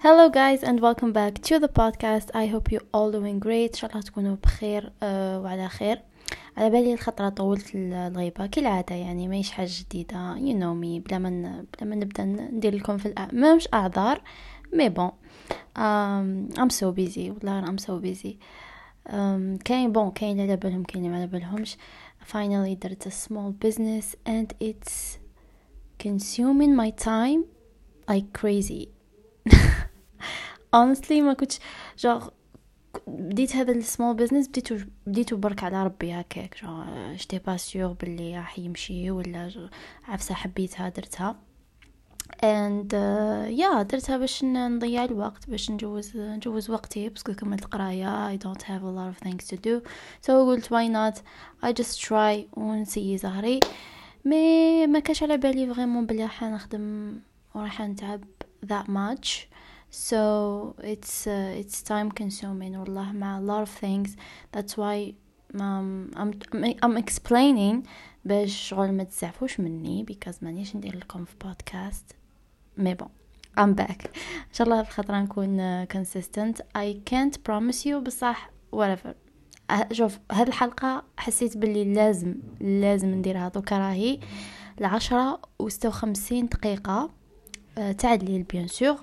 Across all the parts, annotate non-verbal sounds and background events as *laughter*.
Hello guys and welcome back to the podcast. I hope you all doing great. إن شاء الله تكونوا بخير uh, وعلى خير. على بالي الخطرة طولت الغيبة كالعادة يعني ماهيش حاجة جديدة you know me بلا ما بلا ما نبدأ ندير لكم في الأ... مش أعذار mais bon um, I'm so busy والله I'm so busy um, كاين bon كاين على بالهم كاين ما على بالهمش finally درت a small business and it's consuming my time like crazy honestly ما كنتش جوغ بديت هذا السمول بزنس بديتو بديتو برك على ربي هكاك je j'étais pas sûre بلي راح يمشي ولا عفسة حبيتها درتها. And uh, yeah درتها باش نضيع الوقت باش نجوز نجوز وقتي parce que كملت قرايه I don't have a lot of things to do. So قلت why not I just try ونسي زهري. mais ما كاش على بالي vraiment بلي راح نخدم وراح نتعب that much. So it's uh, it's time consuming والله مع a lot of things. That's why um, I'm I'm explaining باش شغل ما تزعفوش مني because مانيش ندير لكم في بودكاست mais bon I'm back. إن شاء الله بخاطر نكون consistent. I can't promise you بصح whatever. شوف هذه الحلقة حسيت باللي لازم لازم نديرها. دوكا راهي العشرة وستة وخمسين دقيقة. تاع الليل bien sûr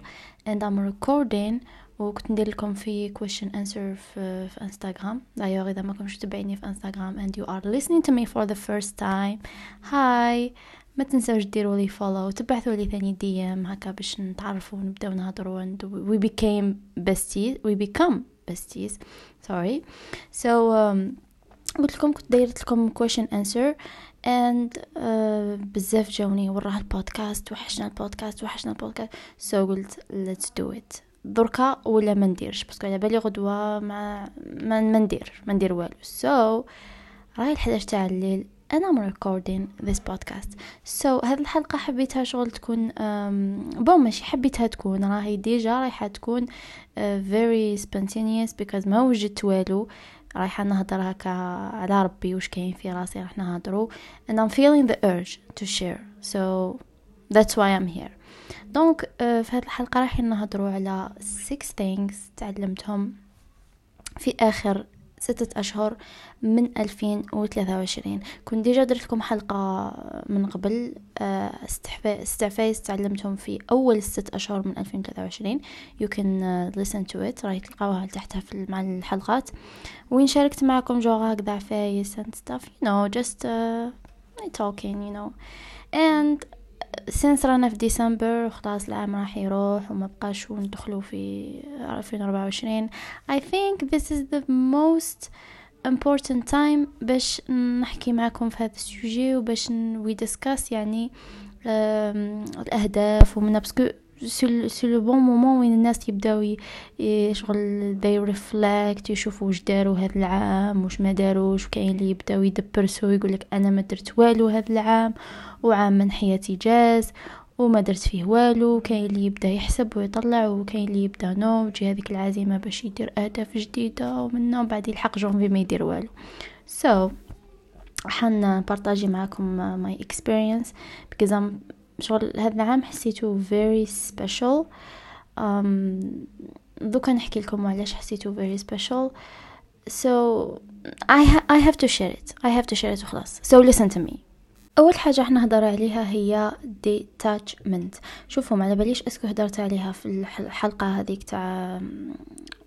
and I'm recording. وكنت ندير لكم في question answer في, في انستغرام دايوغ اذا ما كنتش تتابعيني في انستغرام and you are listening to me for the first time. Hi. ما تنساوش ديروا لي follow تبعثوا لي ثاني DM هكا باش نتعرفوا ونبداو نهضروا and we became besties. We become besties. Sorry. So um, قلت لكم كنت دايرت لكم question answer? And uh, بزاف جاوني وراه البودكاست وحشنا البودكاست وحشنا البودكاست. So قلت let's do it. دركا ولا ما نديرش؟ parce que على بالي غدوة ما ما ندير ما ندير والو. So راهي الحداش تاع الليل. أنا I'm recording this podcast. So هذه الحلقة حبيتها شغل تكون bon ماشي حبيتها تكون راهي déjà رايحة تكون uh, very spontaneous because ما وجدت والو. رايحة نهضر هكا على ربي واش كاين في راسي راح نهضرو. And I'm feeling the urge to share. So that's why I'm here. donc uh, في هذه الحلقة راح نهضروا على six things تعلمتهم في آخر ستة أشهر من ألفين وثلاثة وعشرين. كنت déjà درت لكم حلقة من قبل ست عفايس تعلمتهم في أول ستة أشهر من ألفين وثلاثة وعشرين. You can uh, listen to it. راهي تلقاوها تحتها في مع الحلقات. وين شاركت معكم جوغ هكذا عفايس and stuff you know just uh, talking you know. And since رانا في ديسمبر وخلاص العام راح يروح وما بقاش وندخلوا في 2024 I think this is the most important time باش نحكي معكم في هذا ال sujet وباش we discuss يعني الأهداف ومن parce que c'est le bon moment وين الناس يبداو شغل they reflect يشوفوا واش داروا هذا العام واش ما داروش وكاين اللي يبداو يدبرسوا يقول لك أنا ما درت والو هذا العام وعام من حياتي جاز وما درت فيه والو كاين اللي يبدأ يحسب ويطلع وكاين اللي يبدأ نو تجي هذيك العزيمه باش يدير أهداف جديدة ومنه بعد يلحق جونفي ما يدير والو. So حن نبارطاجي معكم my experience because I'm شغل هذا العام حسيته very special. دوكا نحكي لكم علاش حسيته very special. So I, ha I have to share it. I have to share it وخلاص so listen to me. أول حاجة إحنا نهضر عليها هي detachment. شوفوا على باليش أسكو هدرت عليها في الحلقة هذيك تاع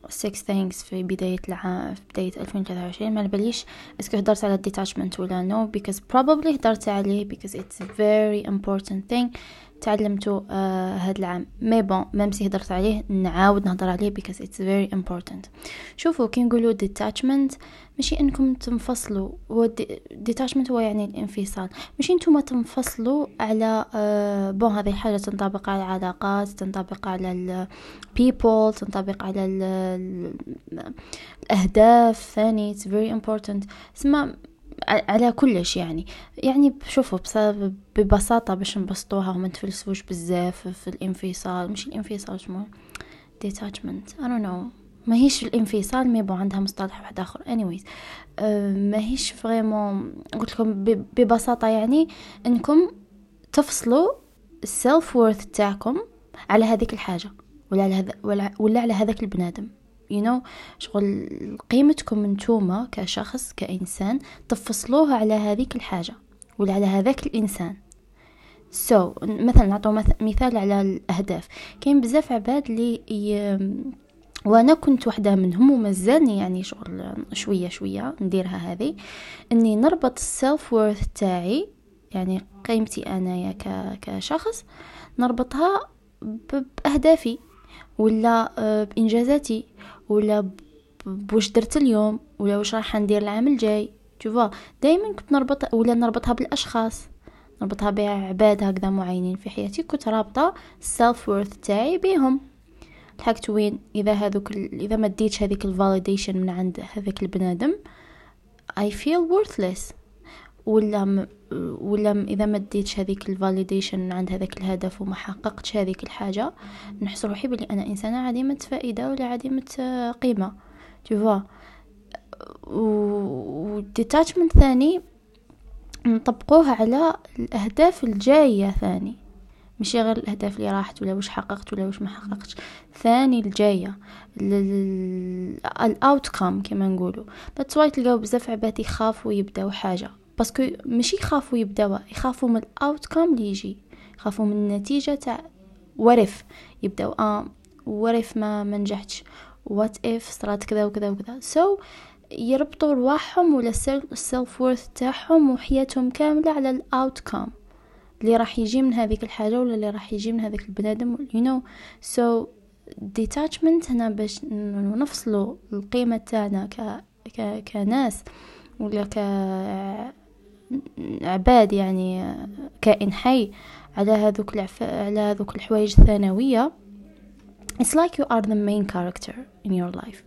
6 things في بداية العام في بداية 2023 ما باليش اسكو هدرت على detachment ولا no because probably هدرت عليه because it's a very important thing. تعلمته آه هاد العام. mais bon même si هدرت عليه نعاود نهضر عليه because it's very important. شوفوا كي نقولوا detachment ماشي إنكم تنفصلوا هو detachment هو يعني الانفصال. ماشي نتوما تنفصلوا على آه bon هذه حاجة تنطبق على العلاقات تنطبق على ال people تنطبق على ال الاهداف ثاني it's very important. اسمع على كلش يعني. يعني شوفوا ببساطة باش نبسطوها. وما نتفلسفوش بزاف في الانفصال. مش الانفصال شمو detachment. I don't know. ما هيش الانفصال mais bon عندها مصطلح واحد آخر. Anyways. أه ما هيش vraiment قلت لكم ببساطة يعني إنكم تفصلوا ال self worth تاعكم على هذيك الحاجة ولا على هذا ولا, ولا على هذاك البنادم. You know شغل قيمتكم انتوما كشخص كإنسان تفصلوها على هذيك الحاجة ولا على هذاك الإنسان. so so, مثلا نعطو مثال على الأهداف. كاين بزاف عباد اللي ي... وأنا كنت وحدة منهم ومازالني يعني شغل شوية شوية نديرها هذه إني نربط ال self worth تاعي يعني قيمتي انايا كشخص نربطها بأهدافي ولا آه، بإنجازاتي. ولا بوش درت اليوم ولا واش راح ندير العام الجاي تشوفا دائما كنت نربط ولا نربطها بالأشخاص. نربطها بعباد هكذا معينين في حياتي كنت رابطة ال self worth تاعي بيهم. لحقت وين؟ إذا هذوك إذا ما ديتش هذيك ال validation من عند هذاك البنادم I feel worthless. ولا. ولا إذا ما ديتش هذيك ال validation عند هذاك الهدف وما حققتش هذيك الحاجة نحس روحي بلي أنا إنسانة عديمة فائدة ولا عديمة قيمة. tu vois وال detachment ثاني نطبقوها على الأهداف الجاية ثاني. ماشي غير الأهداف اللي راحت ولا واش حققت ولا واش ما حققتش ثاني الجاية. ال outcome كما نقولوا. that's why تلقاو بزاف عباد يخافوا يبداو حاجة. parce que ماشي يخافوا يبداوها يخافوا من ال outcome اللي يجي يخافوا من النتيجة تاع ورف يبداو آه ورف ما ما نجحتش what if صرات كذا وكذا وكذا. so so, يربطوا رواحهم ولا ال self worth تاعهم وحياتهم كاملة على ال outcome اللي راح يجي من هذيك الحاجة ولا اللي راح يجي من هذاك البنادم you know. So detachment هنا باش نفصلوا القيمة تاعنا ك... ك... كناس ولا كعباد يعني كائن حي على هذوك العف... على هذوك الحوايج الثانوية. It's like you are the main character in your life.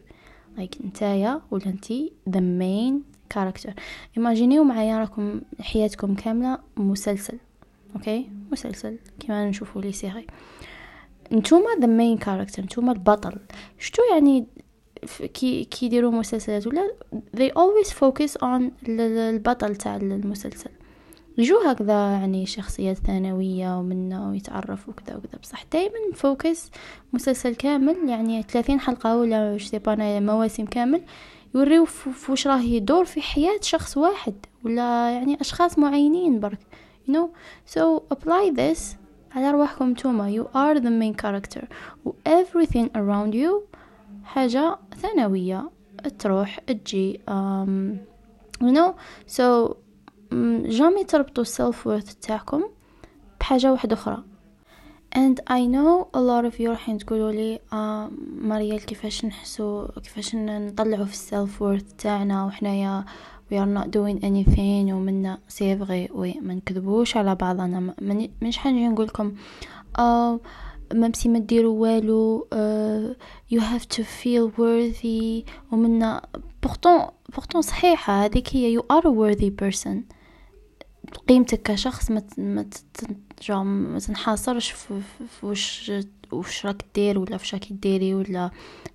Like نتايا ولا انتي the main character. Imagine معايا راكم حياتكم كاملة مسلسل Okay مسلسل كما نشوفوا les séries. نتوما the main character نتوما البطل. شتو يعني كي كي يديروا مسلسلات ولا they always focus on البطل تاع المسلسل. يجو هكذا يعني شخصيات ثانوية ومنا ويتعرفوا وكذا وكذا. بصح دايما focus مسلسل كامل يعني ثلاثين حلقة ولا وش مواسم كامل يوريو فوش راه يدور في حياة شخص واحد ولا يعني أشخاص معينين برك you know. So apply this على رواحكم توما you are the main character. و everything around you حاجة ثانوية تروح تجي um, you know so جامي تربطوا self worth تاعكم بحاجة واحدة أخرى. And I know a lot of you راح تقولوا لي آه ماريال كيفاش نحسو كيفاش نطلعوا في السيلف وورث تاعنا وحنايا we are not doing anything ومنا سي فغي وي ما نكذبوش على بعضنا مش حنجي نقولكم. آه ممسي ما ديروا والو you have to feel worthy. ومنا بورتون بورتون صحيحة هذيك هي are a worthy person. قيمتك كشخص ما ما تنحاصرش في, في وش وش راك دير ولا فش راك ديري ولا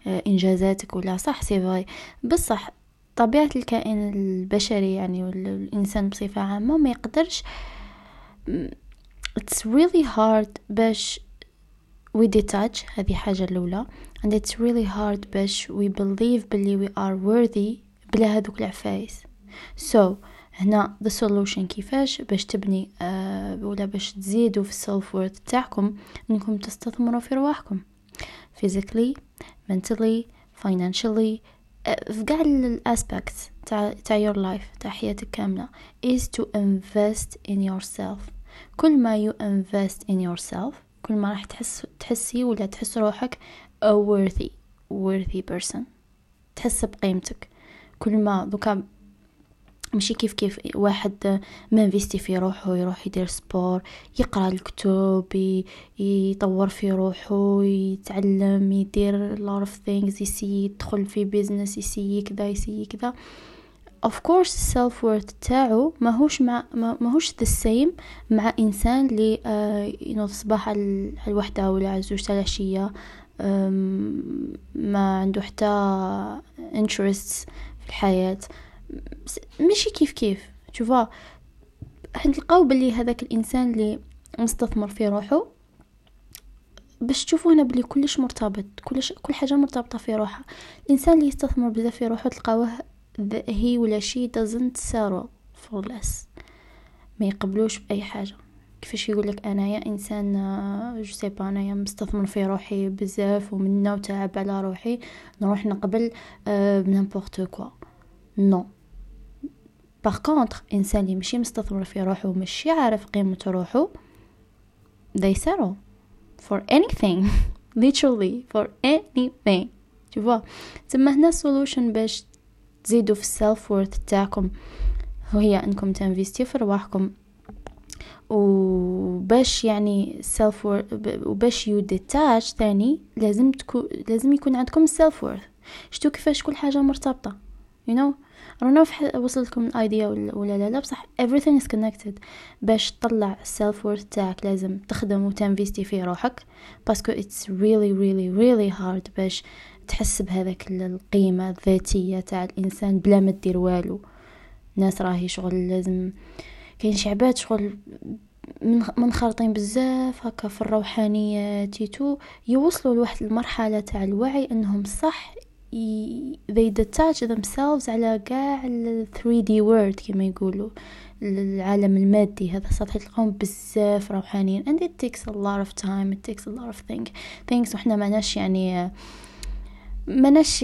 إنجازاتك ولا صح سي فغي بصح طبيعة الكائن البشري يعني والإنسان بصفة عامة ما يقدرش it's really hard باش we detach هذه حاجة الأولى and it's really hard باش we believe بلي we are worthy بلا هذوك العفايس so هنا the solution كيفاش باش تبني uh, ولا باش تزيدوا في self worth تاعكم انكم تستثمروا في رواحكم physically mentally financially في قاع الاسبكت تاع تاع your life تاع حياتك كاملة is to invest in yourself كل ما you invest in yourself كل ما راح تحس تحسي ولا تحس روحك a worthy worthy person. تحس بقيمتك. كل ما دوكا ماشي كيف كيف واحد ما انفيستي في روحه يروح يدير sport يقرأ الكتب يطور في روحه يتعلم يدير lot of things يسي يدخل في business يسي كذا يسي كذا of course self worth تاعو ماهوش مع ماهوش the same مع إنسان اللي ينوض الصباح على الوحدة ولا على الزوج تاع العشيه ما عنده حتى interests في الحياة. ماشي كيف كيف شوفا حنلقاو بلي هذاك الإنسان اللي مستثمر في روحه. باش تشوفوا هنا بلي كلش مرتبط كلش كل حاجة مرتبطة في روحها الإنسان اللي يستثمر بزاف في روحه تلقاوه he ولا she doesn't settle for less ما يقبلوش بأي حاجة. كيفاش يقول لك أنايا إنسان je sais pas أنايا مستثمر في روحي بزاف ومنا وتعب على روحي نروح نقبل ب n'importe quoi non par contre إنسان اللي ماشي مستثمر في روحه وماشي عارف قيمة روحه they settle for anything. *laughs* Literally for anything. Tu vois. تما هنا solution باش تزيدوا في ال self worth تاعكم وهي إنكم تنفيستيو في رواحكم. وباش يعني self وباش you detach ثاني لازم تكون لازم يكون عندكم self-worth شفتو كيفاش كل حاجة مرتبطة؟ You know I don't know if وصلتكم ال idea ولا لا لا بصح everything is connected. باش تطلع ال self-worth تاعك لازم تخدم وتنفيستي في روحك parce que it's really really really hard باش تحس بهذاك القيمة الذاتية تاع الإنسان بلا ما دير والو. ناس راهي شغل لازم كاين شي عباد شغل منخرطين بزاف هكا في الروحانية تيتو يوصلوا لواحد المرحلة تاع الوعي إنهم صح they detach themselves على قاع ال 3D world كما يقولوا. العالم المادي هذا سطحي تلقاهم بزاف روحانيين. And it takes a lot of time it takes a lot of thing things وحنا معناش يعني مناش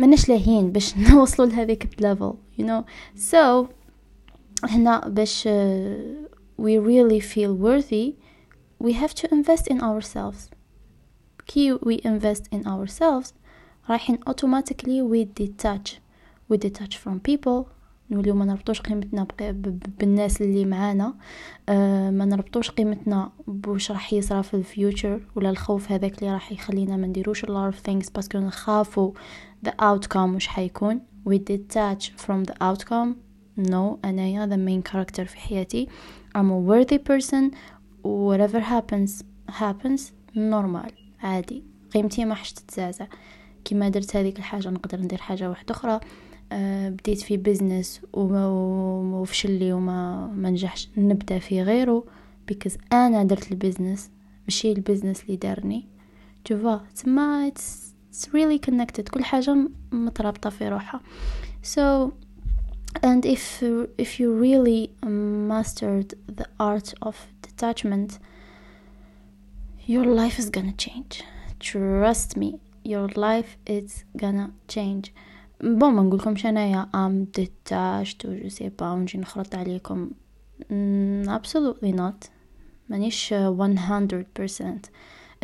مناش لاهين باش نوصلوا *laughs* لهذيك الليفل you know so هنا باش we really feel worthy we have to invest in ourselves كي we invest in ourselves رايحين automatically we detach we detach from people نوليو ما نربطوش قيمتنا بالناس اللي معانا. أه ما نربطوش قيمتنا بوش راح يصرا في ال future ولا الخوف هذاك اللي راح يخلينا ما نديروش a lot of things parce que نخافوا the outcome وش حيكون. We detach from the outcome. No أنايا the main character في حياتي. I'm a worthy person. Whatever happens happens normal عادي. قيمتي ما حش تتزعزع. كيما درت هذيك الحاجة نقدر ندير حاجة واحدة أخرى. آه، بديت في business وفشلي وما ما نجحش. نبدأ في غيره because أنا درت ال business ماشي ال business اللي دارني. تشوفا تما it's really connected كل حاجة مترابطة في روحها. so and if if you really mastered the art of detachment your life is gonna change. Trust me your life is gonna change. bon ما نقولكمش انايا I'm detached و je sais pas ونجي نخرط عليكم. absolutely not. مانيش 100%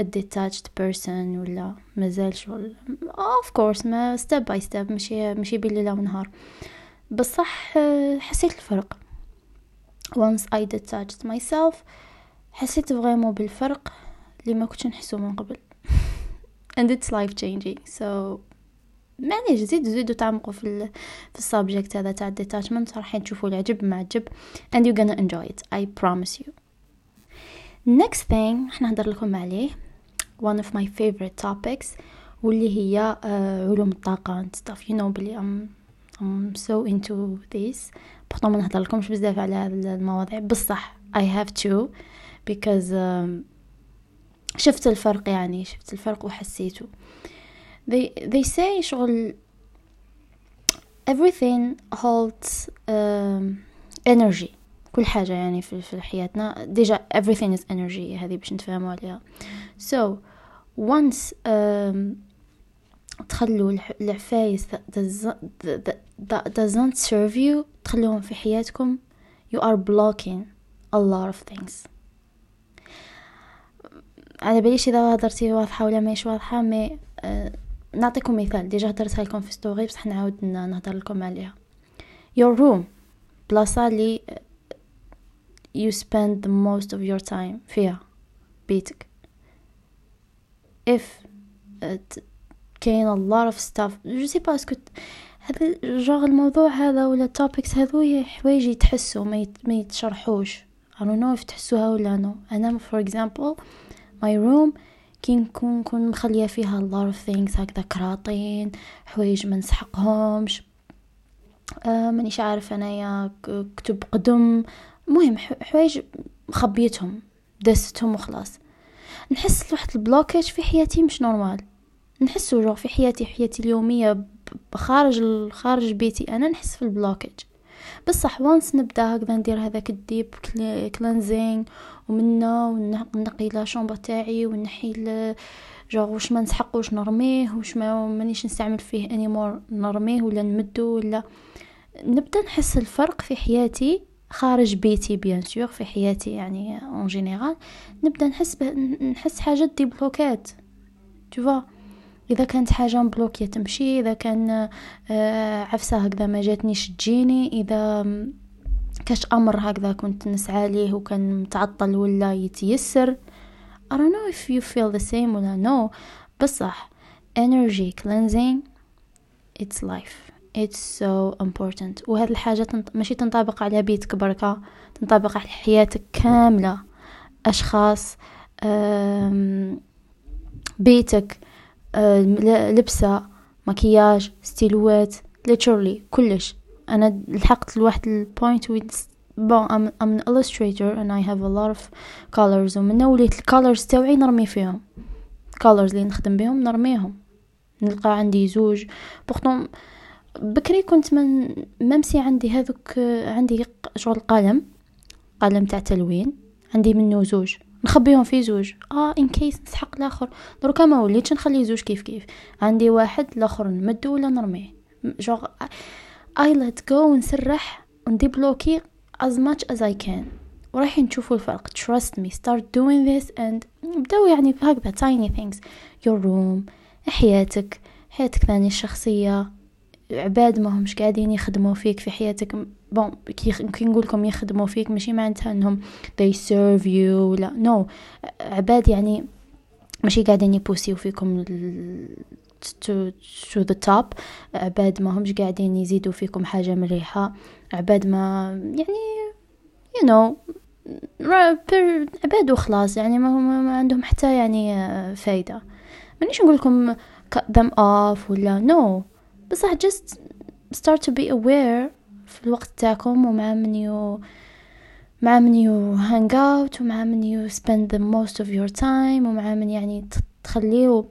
a detached person ولا مازال شغل. Of course ما step by step ماشي ماشي بالليل ونهار بصح حسيت الفرق. Once I detached myself حسيت vraiment بالفرق اللي ما كنتش نحسو من قبل. *laughs* And it's life changing so معليش زيدو زيدو تعمقوا في ال في ال subject هذا تاع ال detachment راح تشوفوا العجب معجب and you're gonna enjoy it I promise you. Next thing راح نهضر لكم عليه one of my favorite topics واللي هي uh, علوم الطاقة and stuff. You know بلي I'm, I'm so into this. pourtant ما نهضر لكمش بزاف على هذه المواضيع. بصح I have to because um, شفت الفرق يعني شفت الفرق وحسيته. They they say شغل everything holds um, energy كل حاجة يعني في, في حياتنا ديجا everything is energy هذه باش نتفاهموا عليها so once um, تخلوا العفايس that, that, that doesn't serve you تخلوهم في حياتكم you are blocking a lot of things على باليش اذا هضرتي واضحه ولا ماهيش واضحه مي أه نعطيكم مثال. déjà هضرتها لكم في story بصح نعاود نهضر لكم عليها. Your room بلاصة اللي you spend the most of your time فيها بيتك. If كاين a lot of stuff je sais pas est-ce que هذا جوغ الموضوع هذا ولا topics هذو حوايج يتحسوا ما. ما يتشرحوش. I don't know if تحسوها ولا no أنا for example my room كي نكون نكون مخليه فيها of things هكذا كراطين حوايج ما نسحقهمش. آه مانيش عارف أنايا كتب قدم. مهم حوايج مخبيتهم دستهم وخلاص. نحس لواحد ال blocage في حياتي مش normal. نحسو جو في حياتي حياتي اليومية خارج خارج بيتي. أنا نحس في ال blocage. بصح once نبدأ هكذا ندير هذاك ال deep cleansing ومنه ونقي la chambre تاعي ونحي جو واش ما نسحقوش نرميه واش ما مانيش نستعمل فيه anymore نرميه ولا نمدو ولا نبدأ نحس الفرق في حياتي خارج بيتي bien sûr في حياتي يعني en général نبدأ نحس نحس حاجات دي بلوكات تو إذا كانت حاجة مبلوكية تمشي إذا كان آه عفسة هكذا ما جاتنيش تجيني إذا كاش أمر هكذا كنت نسعى ليه وكان متعطل ولا يتيسر I don't know if you feel the same ولا no بصح energy cleansing it's life it's so important. وهذه الحاجة تنط... ماشي تنطبق على بيتك بركة تنطبق على حياتك كاملة أشخاص بيتك. لبسة مكياج ستيلوات literally كلش. أنا لحقت لواحد ال point bon I'm, I'm an illustrator and I have a lot of colors. ومن وليت ال colors تاوعي نرمي فيهم. Colors اللي نخدم بهم نرميهم. نلقى عندي زوج. pourtant بكري كنت من ممسي عندي هذوك عندي شغل قلم قلم تاع تلوين. عندي منه زوج. نخبيهم في زوج. آه in case نسحق الآخر. دروكا ما وليتش نخلي زوج كيف كيف. عندي واحد الآخر نمدو ولا نرميه؟ genre I let go ونسرح ونديبلوكي as much as I can. وراح نشوفوا الفرق. Trust me start doing this and بدأوا يعني هكذا tiny things. Your room حياتك حياتك ثاني الشخصية. عباد ما همش قاعدين يخدموا فيك في حياتك. بون كي نقول لكم يخدموا فيك ماشي معناتها إنهم they serve you ولا no. عباد يعني ماشي قاعدين يبوسيو فيكم to, to the top. عباد ما همش قاعدين يزيدوا فيكم حاجة مليحة. عباد ما يعني you know عباد وخلاص يعني ما هم ما عندهم حتى يعني فايدة. مانيش نقول لكم cut them off ولا no. بصح just start to be aware في الوقت تاعكم ومع من يو مع من يو hang out ومع من يو spend the most of your time ومع من يعني تخليه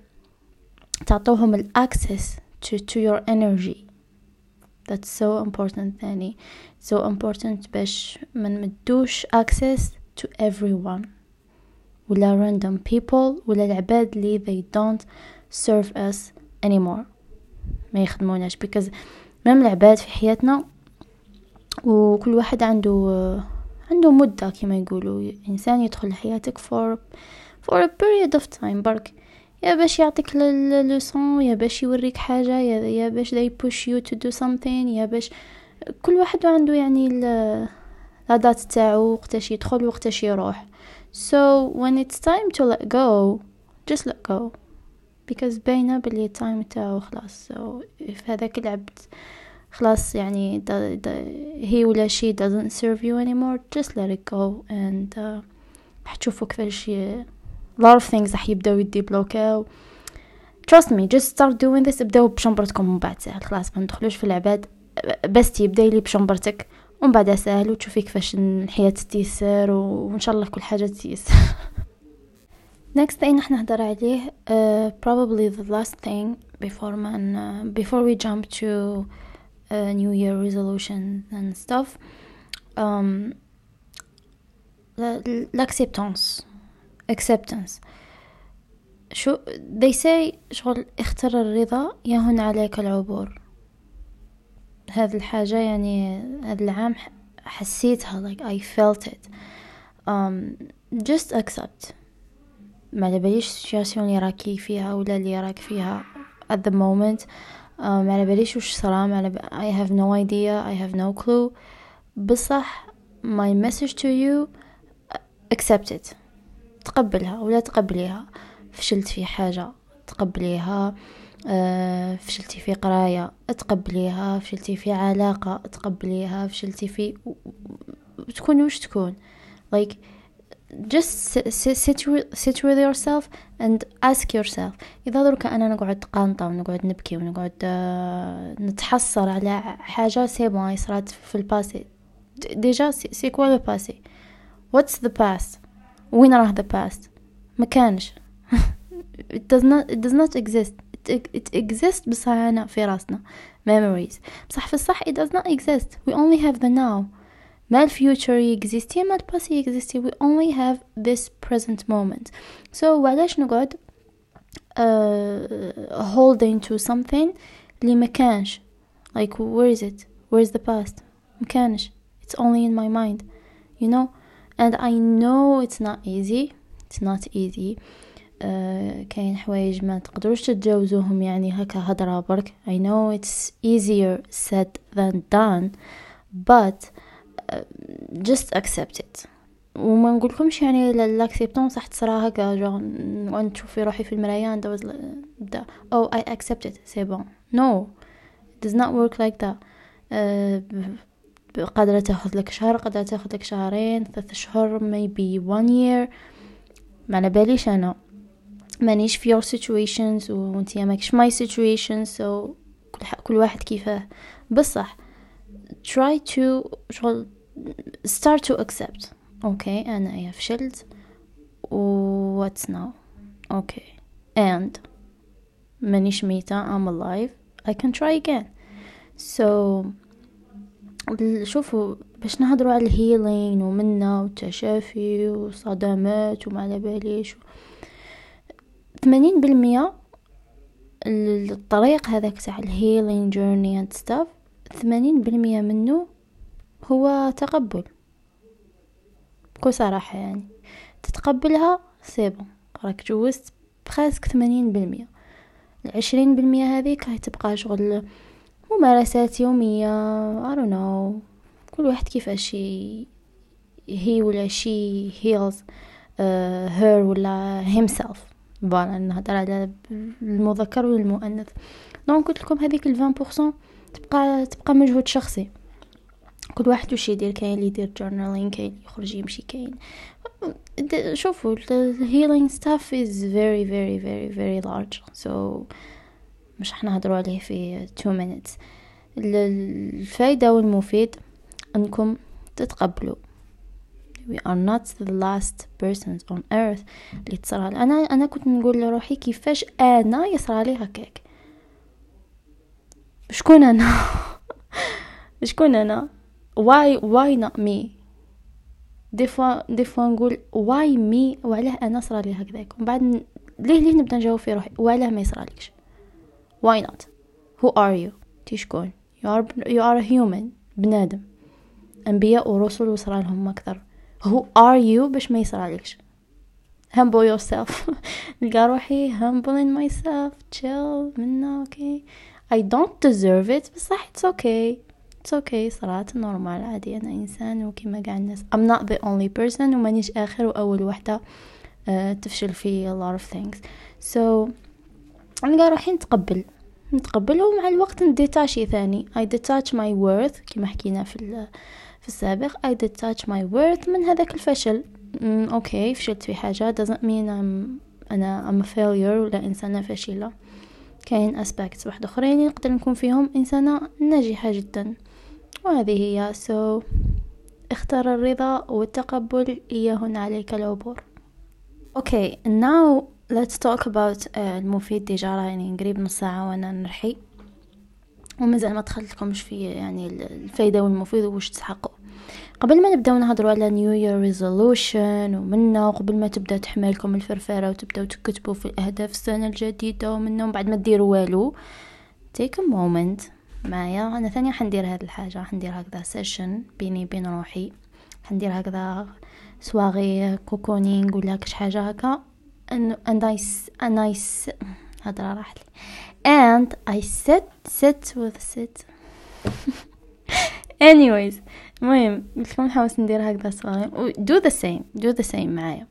تعطوهم الاكسس to, to your energy that's so important ثاني so important باش ما نمدوش access to everyone ولا random people ولا العباد اللي they don't serve us anymore ما يخدموناش because مهم العباد في حياتنا وكل واحد عنده عنده مدة كما يقولوا. إنسان يدخل حياتك for for a period of time. برك يا باش يعطيك لوسون يا باش يوريك حاجة يا, يا باش they push you to do something يا باش كل واحد عنده يعني الادات تاعو وقتاش يدخل وقتاش يروح. So when it's time to let go just let go. Because باينة بلي التايم تاعو خلاص. So if هذاك العبد خلاص يعني the, the, he ولا she doesn't serve you anymore. Just let it go and uh, حتشوفوا كيفاش lot of things راح يبداو يديبلوكاو. Trust me just start doing this. ابداو بشنبرتكم من بعد سهل. خلاص ما ندخلوش في العباد. بس تبداي لي بشنبرتك ومن بعد سهل وتشوفي كيفاش الحياة تتيسر وإن شاء الله كل حاجة تتيسر *laughs* next thing راح نهضر عليه uh, probably the last thing before man uh, before we jump to uh, new year resolutions and stuff. Um, l'acceptance acceptance. شو they say شغل اختر الرضا يهون عليك العبور. هذه الحاجة يعني هذا العام حسيتها like I felt it. Um, just accept. ما على باليش اللي راكي فيها ولا اللي راك فيها at the moment. ما على باليش وش صرا ما على I have no idea I have no clue. بصح my message to you accept it. تقبلها ولا تقبليها. فشلت في حاجة تقبليها. آه، فشلتي في قراية تقبليها. فشلتي في علاقة تقبليها. فشلتي في تكون وش تكون. Like just sit, sit with yourself and ask yourself إذا درك أنا نقعد قانطة ونقعد نبكي ونقعد آه، نتحسر على حاجة سي بون صارت في الباسي ديجا سي كوا لو باسي what's the past وين راه the past ما *laughs* كانش it does not it does not exist it, it exists بصح هنا في راسنا memories بصح في الصح it does not exist we only have the now ما الفيوتشر يكزيستي ما الباسي يكزيستي we only have this present moment so وعلاش نقعد uh, holding to something اللي ما كانش like where is it where is the past ما كانش it's only in my mind you know and I know it's not easy it's not easy uh, كاين حوايج ما تقدروش تتجاوزوهم يعني هكا هضرة برك I know it's easier said than done but uh, just accept it. وما نقولكمش يعني لاكسبتون صح تصرا هكا جو وأنت تشوفي روحي في المرايا ندوز دا أو اي اكسبت ات سي بون نو not work like that. uh, قادرة تاخذ لك شهر قادرة تاخذ لك شهرين ثلاثة شهور maybe one year. ما على باليش أنا. مانيش في your situations وانتي ماكش my situations so كل, كل واحد كيفاه. بصح try to شغل start to accept. okay أنا يا فشلت و what's now? okay okay. and مانيش ميتة I'm alive. I can try again. So شوفوا باش نهضروا على ال healing ومنا والتشافي وصدمات وما على باليش. ثمانين بالمية الطريق هذاك تاع ال healing journey and stuff ثمانين بالمية منه هو تقبل. بكل صراحة يعني. تتقبلها c'est bon راك جوزت presque ثمانين بالمية. العشرين بالمية هذيك هاي تبقى شغل ممارسات يومية I don't know. كل واحد كيفاش هي ولا شي uh, her ولا himself. voilà نهضر على المذكر والمؤنث. donc قلت لكم هذيك ال vingt pour cent تبقى تبقى مجهود شخصي. كل واحد وش يدير كاين اللي يدير journaling كاين اللي يخرج يمشي كاين. شوفوا ال healing stuff is very very very very large. So مش حنهضروا عليه في 2 minutes. الفايدة والمفيد انكم تتقبلوا. We are not the last persons on earth اللي تصرى أنا أنا كنت نقول لروحي كيفاش أنا يصرى لي هكاك. شكون أنا؟ *laughs* شكون أنا؟ Why why not me? دي فوا دي فوا نقول why me? وعلاه أنا صرا لي هكذاك. ومن بعد ليه ليه نبدأ نجاوب في روحي؟ وعلاه ما يصرالكش why not? Who are you? تي شكون are you are a human. بنادم. أنبياء ورسل وصرا لهم أكثر. Who are you? باش ما يصرالكش humble yourself. *laughs* نلقى روحي humbling myself. Chill. منا okay I don't deserve it. بصح it's okay. It's okay. صراحة normal عادي. أنا إنسان وكما قاع الناس. I'm not the only person ومانيش آخر وأول وحدة uh, تفشل في a lot of things. So نلقى روحي نتقبل. نتقبل ومع الوقت نديتاشي ثاني. I detach my worth كما حكينا في في السابق. I detach my worth من هذاك الفشل. أوكي فشلت في حاجة. Doesn't mean I'm أنا I'm a failure ولا إنسانة فاشلة. كاين aspects واحد أخرين نقدر نكون فيهم إنسانة ناجحة جدا. وهذه هي. So اختر الرضا والتقبل. إياهن عليك العبور. Now let's talk about uh, المفيد. déjà يعني قريب نص ساعة وأنا نرحي. ومازال ما دخلت لكمش في يعني الفايدة والمفيد وش تسحقوا قبل ما نبداو نهضروا على new year resolution ومنا وقبل ما تبدأ تحملكم الفرفرة وتبداو تكتبوا في الأهداف السنة الجديدة ومنا بعد ما ديروا والو take a moment. معايا. أنا ثانية حندير هاد الحاجة حندير هكذا session بيني بين روحي. حندير هكذا سواغي كوكونينغ ولا كش حاجة هكا. And I and I هضرة راحت لي. And I sit sit with sit. *laughs* Anyways المهم قلت لكم نحاول ندير هكذا صغير do the same do the same معايا.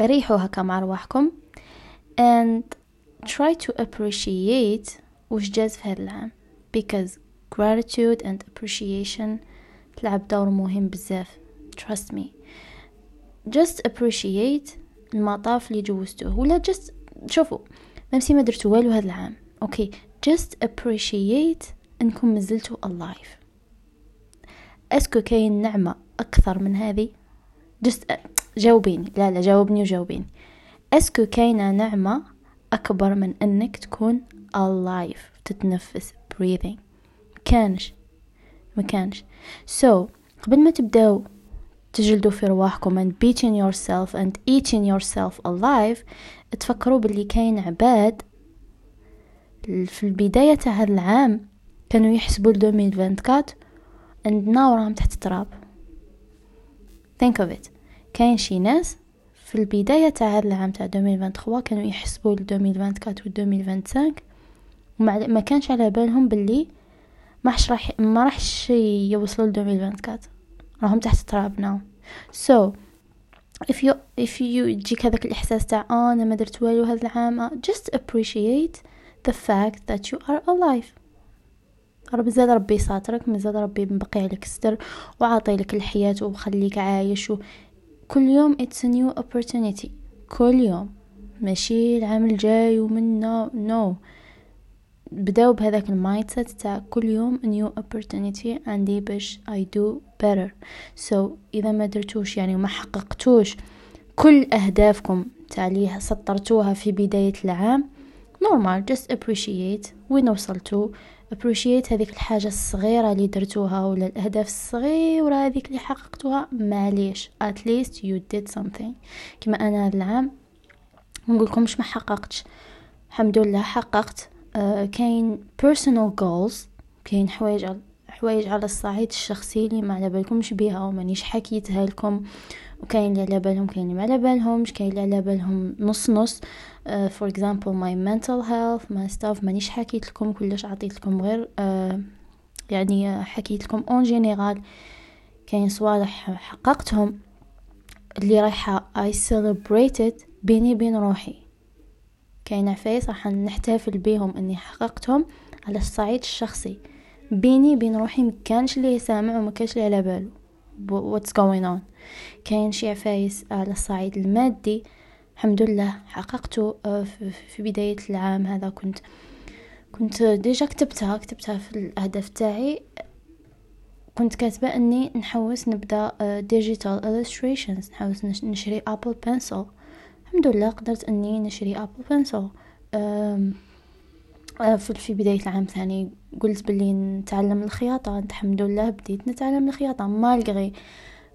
ريحوا هكا مع رواحكم. And try to appreciate وش جاز في هذا العام؟ Because gratitude and appreciation تلعب دور مهم بزاف. Trust me. Just appreciate المطاف اللي جوزتوه. ولا just شوفوا même si ما درتو والو هذا العام. okay just appreciate إنكم مازلتوا alive. est-ce que كاين نعمة أكثر من هذه؟ Just جاوبيني. لا لا جاوبني وجاوبيني. est-ce que كاينة نعمة أكبر من إنك تكون alive تتنفس breathing. مكانش مكانش so قبل ما تبداو تجلدوا في رواحكم and beating yourself and eating yourself alive تفكروا باللي كاين عباد في البداية تاع هذا العام كانوا يحسبوا ل 2024 and now راهم تحت التراب. Think of it. كاين شي ناس في البداية تاع هذا العام تاع 2023 كانوا يحسبوا ل 2024 و 2025 وما ما كانش على بالهم باللي ما راح ما راحش يوصلوا ل 2024 راهم تحت التراب now so if you if you تجيك هذاك الإحساس تاع آه أنا ما درت والو هذا العام just appreciate the fact that you are alive. رب زاد ربي ساترك مازال ربي مبقي عليك ستر وعاطي لك الحياة وخليك عايش و... كل يوم it's a new opportunity. كل يوم. ماشي العام الجاي ومنا no no. بداو بهذاك ال mindset تاع كل يوم new opportunity عندي باش I do better. So إذا ما درتوش يعني وما حققتوش كل أهدافكم تاع اللي سطرتوها في بداية العام normal just appreciate. وين وصلتوا؟ Appreciate هذيك الحاجة الصغيرة اللي درتوها ولا الأهداف الصغيرة هذيك اللي حققتوها معليش. At least you did something. كما أنا هذا العام نقولكمش ما حققتش. الحمد لله حققت. كاين personal goals كاين حوايج حوايج على الصعيد الشخصي اللي ما على بالكمش بيها ومانيش حكيتها لكم. وكاين اللي على بالهم كاين اللي ما على بالهمش كاين اللي على بالهم نص نص. for example my mental health my stuff مانيش حكيت لكم كلش عطيت لكم غير uh, يعني حكيت لكم en général كاين صوالح حققتهم. اللي رايحة I celebrated بيني بين روحي. كاين عفايس راح نحتفل بيهم إني حققتهم على الصعيد الشخصي. بيني بين روحي مكانش اللي يسامع ومكانش اللي على باله. What's going on كاين شي عفايس على الصعيد المادي. الحمد لله حققته آه، في بداية العام هذا كنت كنت déjà كتبتها كتبتها في الأهداف تاعي. كنت كاتبة أني نحوس نبدأ digital آه، illustrations نحوس نشري أبل بنسل الحمد لله قدرت أني نشري أبل بنسل في بداية العام الثاني قلت بلي نتعلم الخياطة. الحمد لله بديت نتعلم الخياطة. malgré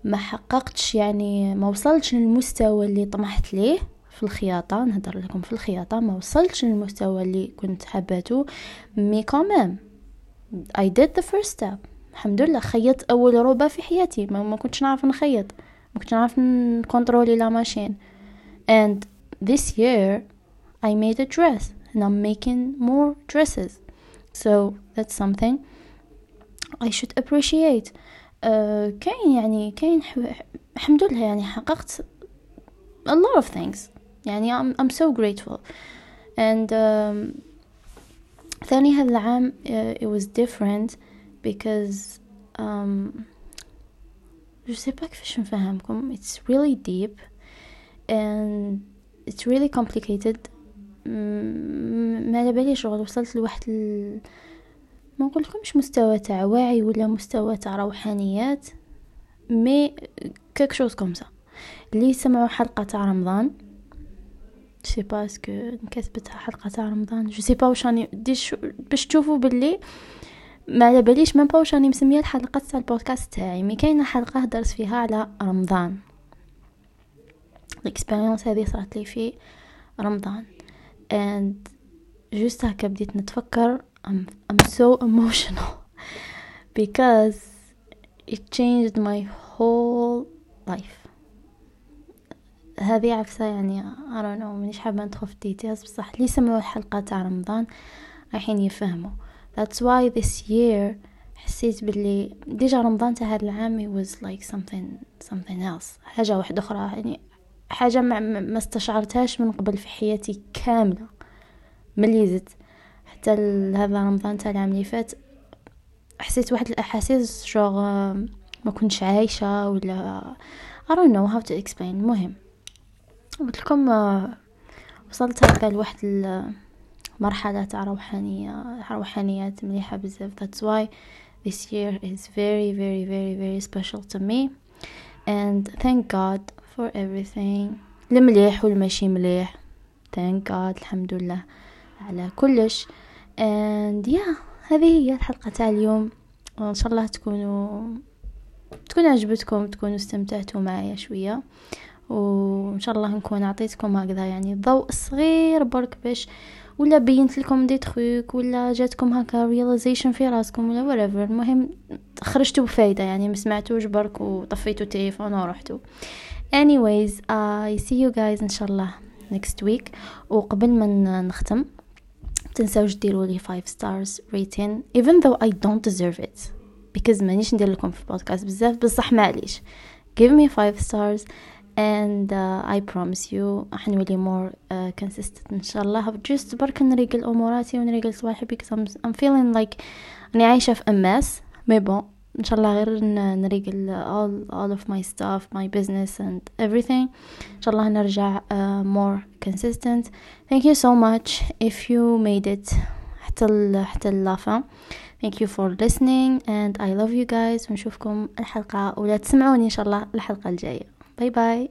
ما حققتش يعني ما وصلتش للمستوى اللي طمحت ليه في الخياطة. نهضر لكم في الخياطة. ما وصلتش للمستوى اللي كنت حباته mais quand même I did the first step. الحمد لله خيطت أول روبة في حياتي. ما كنتش نعرف نخيط. ما كنتش نعرف نكونترولي la machine. and this year I made a dress and I'm making more dresses so that's something I should appreciate uh, كاين يعني كاين الحمد لله يعني حققت a lot of things يعني I'm, I'm so grateful and um, ثاني هذا العام uh, it was different because um, je sais pas كيفاش نفهمكم it's really deep and it's really complicated. ما على باليش شغل وصلت لواحد ال... ما نقول لكمش مستوى تاع وعي ولا مستوى تاع روحانيات mais quelque chose comme ça اللي سمعوا حلقه تاع رمضان sais pas est-ce que نكتبتها حلقه تاع رمضان je sais pas واش راني باش تشوفوا باللي ما على باليش ما با واش راني مسميه الحلقة تاع البودكاست تاعي mais كاينة حلقه هدرت فيها على رمضان ال expérience هذه صارت لي في رمضان. And juste هكا بديت نتفكر I'm, I'm so emotional *laughs* because it changed my whole life. هذه عفسة يعني I don't know مانيش حابة ندخل في details. بصح اللي سمعوا الحلقة تاع رمضان رايحين يفهموا. That's why this year حسيت باللي déjà رمضان تاع هذا العام it was like something something else. حاجة واحدة أخرى يعني حاجة ما, ما استشعرتهاش من قبل في حياتي كاملة ملي زدت. حتى هذا رمضان تاع العام اللي فات حسيت واحد الأحاسيس شغ ما كنتش عايشة ولا I don't know how to explain. المهم قلت لكم وصلت هكا لواحد المرحلة تاع روحانية روحانيات مليحة بزاف. That's why this year is very very very very special to me. And thank God for everything. المليح والماشي مليح. Thank God الحمد لله على كلش and yeah هذه هي الحلقة تاع اليوم. وإن شاء الله تكونوا تكون عجبتكم تكونوا استمتعتوا معايا شوية. وإن شاء الله نكون عطيتكم هكذا يعني ضوء صغير برك باش ولا بينت لكم دي تخوك ولا جاتكم هكا رياليزيشن في راسكم ولا whatever. المهم خرجتوا بفايدة يعني ما سمعتوش برك وطفيتوا التليفون ورحتوا anyways uh, I see you guys ان شاء الله next week وقبل ما نختم تنساوش ديروا لي 5 stars rating even though I don't deserve it because مانيش ندير لكم في البودكاست بزاف بصح معليش give me 5 stars and uh, I promise you راح نولي more uh, consistent ان شاء الله just برك نريقل اموراتي ونريقل صباحي because I'm, I'm feeling like اني عايشة في اماس مي بون ان شاء الله غير نريقل all, all of my stuff my business and everything ان شاء الله نرجع uh, more consistent thank you so much if you made it حتى ال حتى اللافا thank you for listening and I love you guys ونشوفكم الحلقة ولا تسمعوني ان شاء الله الحلقة الجاية باي باي